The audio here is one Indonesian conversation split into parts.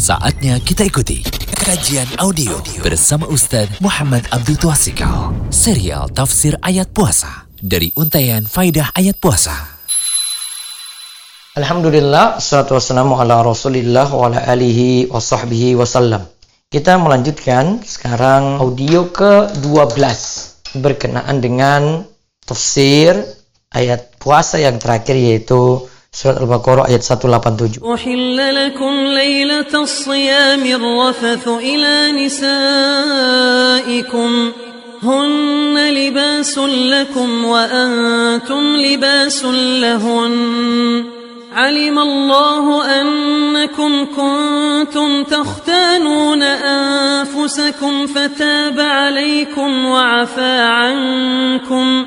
Saatnya kita ikuti kajian audio bersama Ustadz Muhammad Abdul Twasikal. Serial Tafsir Ayat Puasa dari Untayan Faidah Ayat Puasa. Alhamdulillah, salatu wassalamu ala rasulillah wa ala alihi wa sahbihi wasallam. Kita melanjutkan sekarang audio ke-12 berkenaan dengan tafsir ayat puasa yang terakhir yaitu Surat Al-Baqarah ayat 187. أحل لكم ليلة الصيام الرفث إلى نسائكم. هن لباس لكم وأنتم لباس لهن. علم الله أنكم كنتم تختانون أنفسكم فتاب عليكم وعفى عنكم.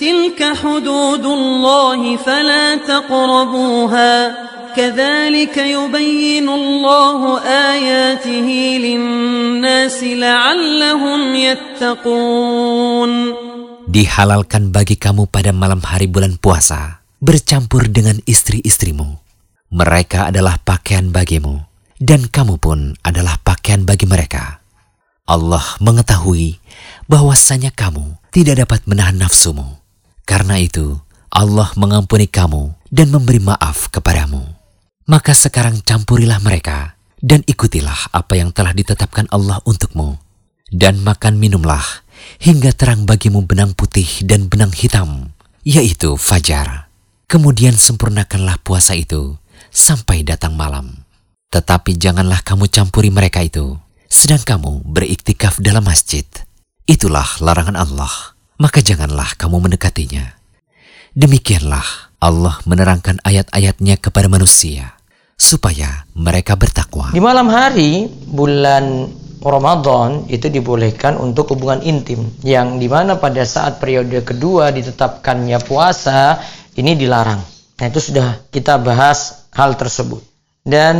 تلك حدود الله فلا تقربوها كذلك يبين الله آياته للناس لعلهم يتقون Dihalalkan bagi kamu pada malam hari bulan puasa bercampur dengan istri-istrimu. Mereka adalah pakaian bagimu dan kamu pun adalah pakaian bagi mereka. Allah mengetahui bahwasanya kamu tidak dapat menahan nafsumu. Karena itu, Allah mengampuni kamu dan memberi maaf kepadamu. Maka sekarang campurilah mereka dan ikutilah apa yang telah ditetapkan Allah untukmu. Dan makan minumlah hingga terang bagimu benang putih dan benang hitam, yaitu fajar. Kemudian sempurnakanlah puasa itu sampai datang malam. Tetapi janganlah kamu campuri mereka itu, sedang kamu beriktikaf dalam masjid. Itulah larangan Allah maka janganlah kamu mendekatinya. Demikianlah Allah menerangkan ayat-ayatnya kepada manusia, supaya mereka bertakwa. Di malam hari bulan Ramadan itu dibolehkan untuk hubungan intim yang di mana pada saat periode kedua ditetapkannya puasa ini dilarang. Nah itu sudah kita bahas hal tersebut. Dan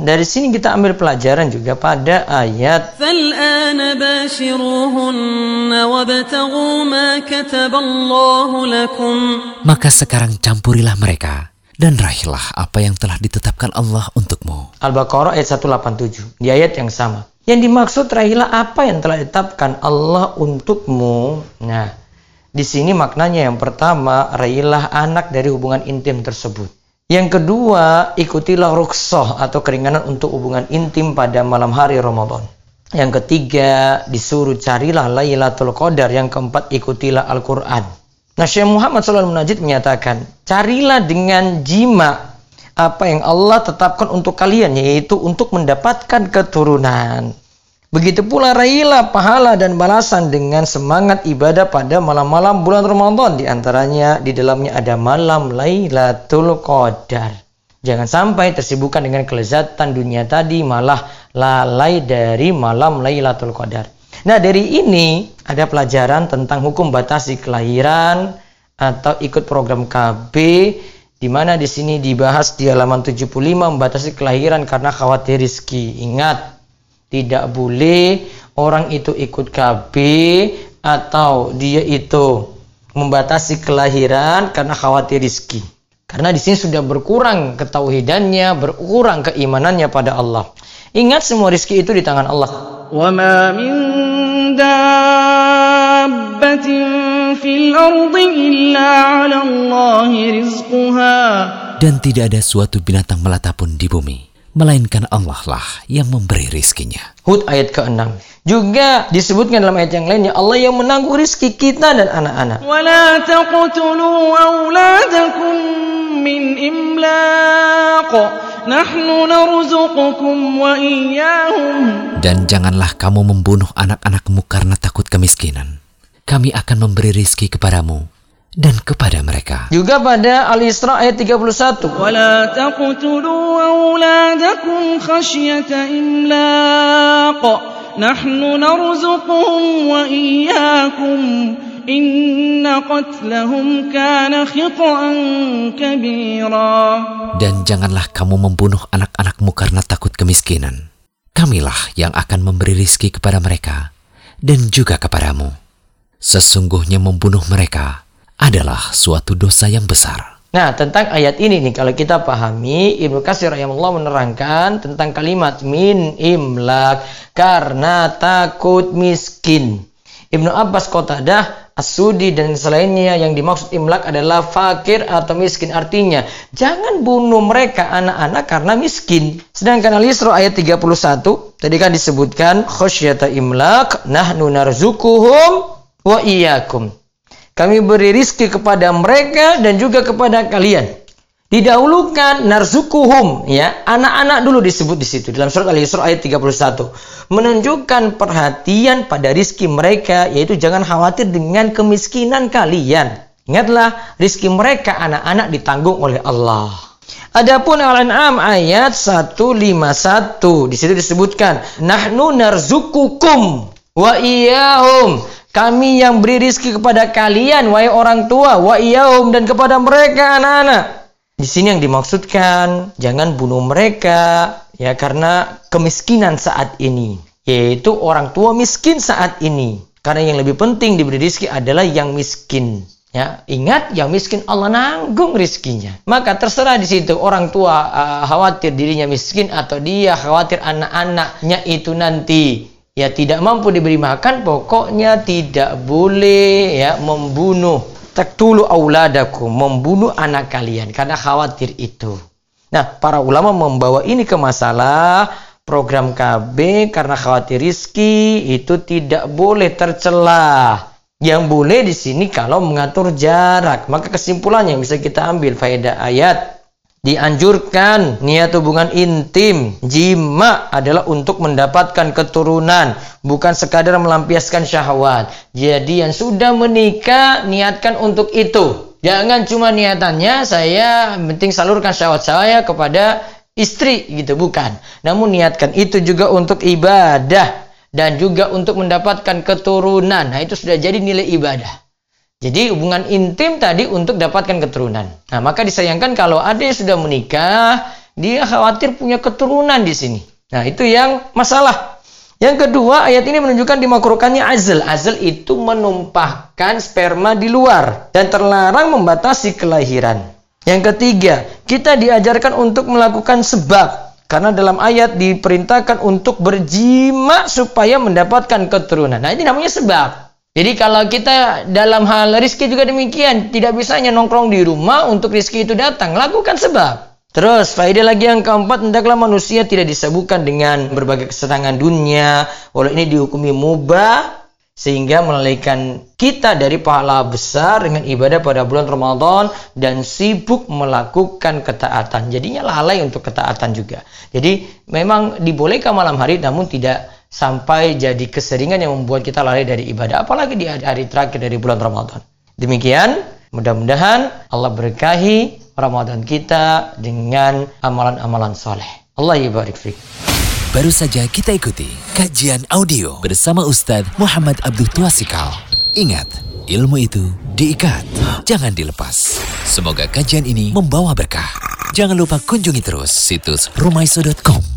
dari sini kita ambil pelajaran juga pada ayat فالآن باشروهن وابتغوا ما كتب الله لكم Maka sekarang campurilah mereka dan raihlah apa yang telah ditetapkan Allah untukmu. Al-Baqarah ayat 187 di ayat yang sama. Yang dimaksud raihlah apa yang telah ditetapkan Allah untukmu. Nah, di sini maknanya yang pertama raihlah anak dari hubungan intim tersebut. Yang kedua, ikutilah rukhsah atau keringanan untuk hubungan intim pada malam hari Ramadan. Yang ketiga, disuruh carilah Lailatul Qadar. Yang keempat, ikutilah Al-Quran. Nah, Syekh Muhammad SAW Najid menyatakan, carilah dengan jima apa yang Allah tetapkan untuk kalian, yaitu untuk mendapatkan keturunan. Begitu pula raihlah pahala dan balasan dengan semangat ibadah pada malam-malam bulan Ramadan. Di antaranya di dalamnya ada malam Lailatul Qadar. Jangan sampai tersibukkan dengan kelezatan dunia tadi malah lalai dari malam Lailatul Qadar. Nah, dari ini ada pelajaran tentang hukum batasi kelahiran atau ikut program KB di mana di sini dibahas di halaman 75 membatasi kelahiran karena khawatir rizki. Ingat, tidak boleh orang itu ikut KB atau dia itu membatasi kelahiran karena khawatir rizki. Karena di sini sudah berkurang ketauhidannya, berkurang keimanannya pada Allah. Ingat semua rizki itu di tangan Allah. وما من دابة في الأرض إلا على الله رزقها Dan tidak ada suatu binatang melata pun di bumi, melainkan Allah lah yang memberi rizkinya. Hud ayat ke-6. Juga disebutkan dalam ayat yang lainnya Allah yang menanggung rizki kita dan anak-anak. ولا تقتلوا أولادكم من إملاق نحن نرزقكم وإياهم Dan janganlah kamu membunuh anak-anakmu karena takut kemiskinan. Kami akan memberi rizki kepadamu, dan kepada mereka. Juga pada Al-Isra ayat 31. Wala taqtulu awladakum khasyata imlaq. Nahnu narzuquhum wa Dan janganlah kamu membunuh anak-anakmu karena takut kemiskinan. Kamilah yang akan memberi rizki kepada mereka dan juga kepadamu. Sesungguhnya membunuh mereka adalah suatu dosa yang besar. Nah, tentang ayat ini nih kalau kita pahami, Ibnu Katsir rahimahullah menerangkan tentang kalimat min imlak karena takut miskin. Ibnu Abbas Qatadah As-Sudi dan selainnya yang dimaksud imlak adalah fakir atau miskin. Artinya, jangan bunuh mereka anak-anak karena miskin. Sedangkan Al-Isra ayat 31, tadi kan disebutkan khosyata imlak, nahnu narzukuhum wa iyyakum. Kami beri rizki kepada mereka dan juga kepada kalian. Didahulukan narzukuhum ya, anak-anak dulu disebut di situ dalam surat Al-Isra ayat 31. Menunjukkan perhatian pada rizki mereka yaitu jangan khawatir dengan kemiskinan kalian. Ingatlah rizki mereka anak-anak ditanggung oleh Allah. Adapun Al-An'am ayat 151 di situ disebutkan nahnu narzukukum wa iyahum kami yang beri rizki kepada kalian, wahai orang tua, wa iyahum dan kepada mereka anak-anak. Di sini yang dimaksudkan, jangan bunuh mereka, ya karena kemiskinan saat ini. Yaitu orang tua miskin saat ini. Karena yang lebih penting diberi rizki adalah yang miskin. Ya, ingat yang miskin Allah nanggung rizkinya. Maka terserah di situ orang tua uh, khawatir dirinya miskin atau dia khawatir anak-anaknya itu nanti ya tidak mampu diberi makan pokoknya tidak boleh ya membunuh. Taktulu auladakum membunuh anak kalian karena khawatir itu. Nah para ulama membawa ini ke masalah program KB karena khawatir rizki itu tidak boleh tercelah yang boleh di sini kalau mengatur jarak. Maka kesimpulannya yang bisa kita ambil faedah ayat dianjurkan niat hubungan intim. Jima adalah untuk mendapatkan keturunan bukan sekadar melampiaskan syahwat. Jadi yang sudah menikah niatkan untuk itu. Jangan cuma niatannya saya penting salurkan syahwat saya kepada istri gitu bukan. Namun niatkan itu juga untuk ibadah dan juga untuk mendapatkan keturunan. Nah itu sudah jadi nilai ibadah jadi hubungan intim tadi untuk dapatkan keturunan. Nah, maka disayangkan kalau ada yang sudah menikah, dia khawatir punya keturunan di sini. Nah, itu yang masalah. Yang kedua, ayat ini menunjukkan dimakruhkannya azl. Azl itu menumpahkan sperma di luar dan terlarang membatasi kelahiran. Yang ketiga, kita diajarkan untuk melakukan sebab. Karena dalam ayat diperintahkan untuk berjima supaya mendapatkan keturunan. Nah, ini namanya sebab. Jadi kalau kita dalam hal rizki juga demikian, tidak bisa hanya nongkrong di rumah untuk rizki itu datang, lakukan sebab. Terus, faedah lagi yang keempat, hendaklah manusia tidak disebutkan dengan berbagai kesenangan dunia, walau ini dihukumi mubah, sehingga melalaikan kita dari pahala besar dengan ibadah pada bulan Ramadan dan sibuk melakukan ketaatan. Jadinya lalai untuk ketaatan juga. Jadi memang dibolehkan malam hari namun tidak sampai jadi keseringan yang membuat kita lari dari ibadah apalagi di hari terakhir dari bulan Ramadan. Demikian, mudah-mudahan Allah berkahi Ramadan kita dengan amalan-amalan soleh. Allah ibarik fiqh. Baru saja kita ikuti kajian audio bersama Ustadz Muhammad Abdul Tuasikal. Ingat, ilmu itu diikat, jangan dilepas. Semoga kajian ini membawa berkah. Jangan lupa kunjungi terus situs rumaiso.com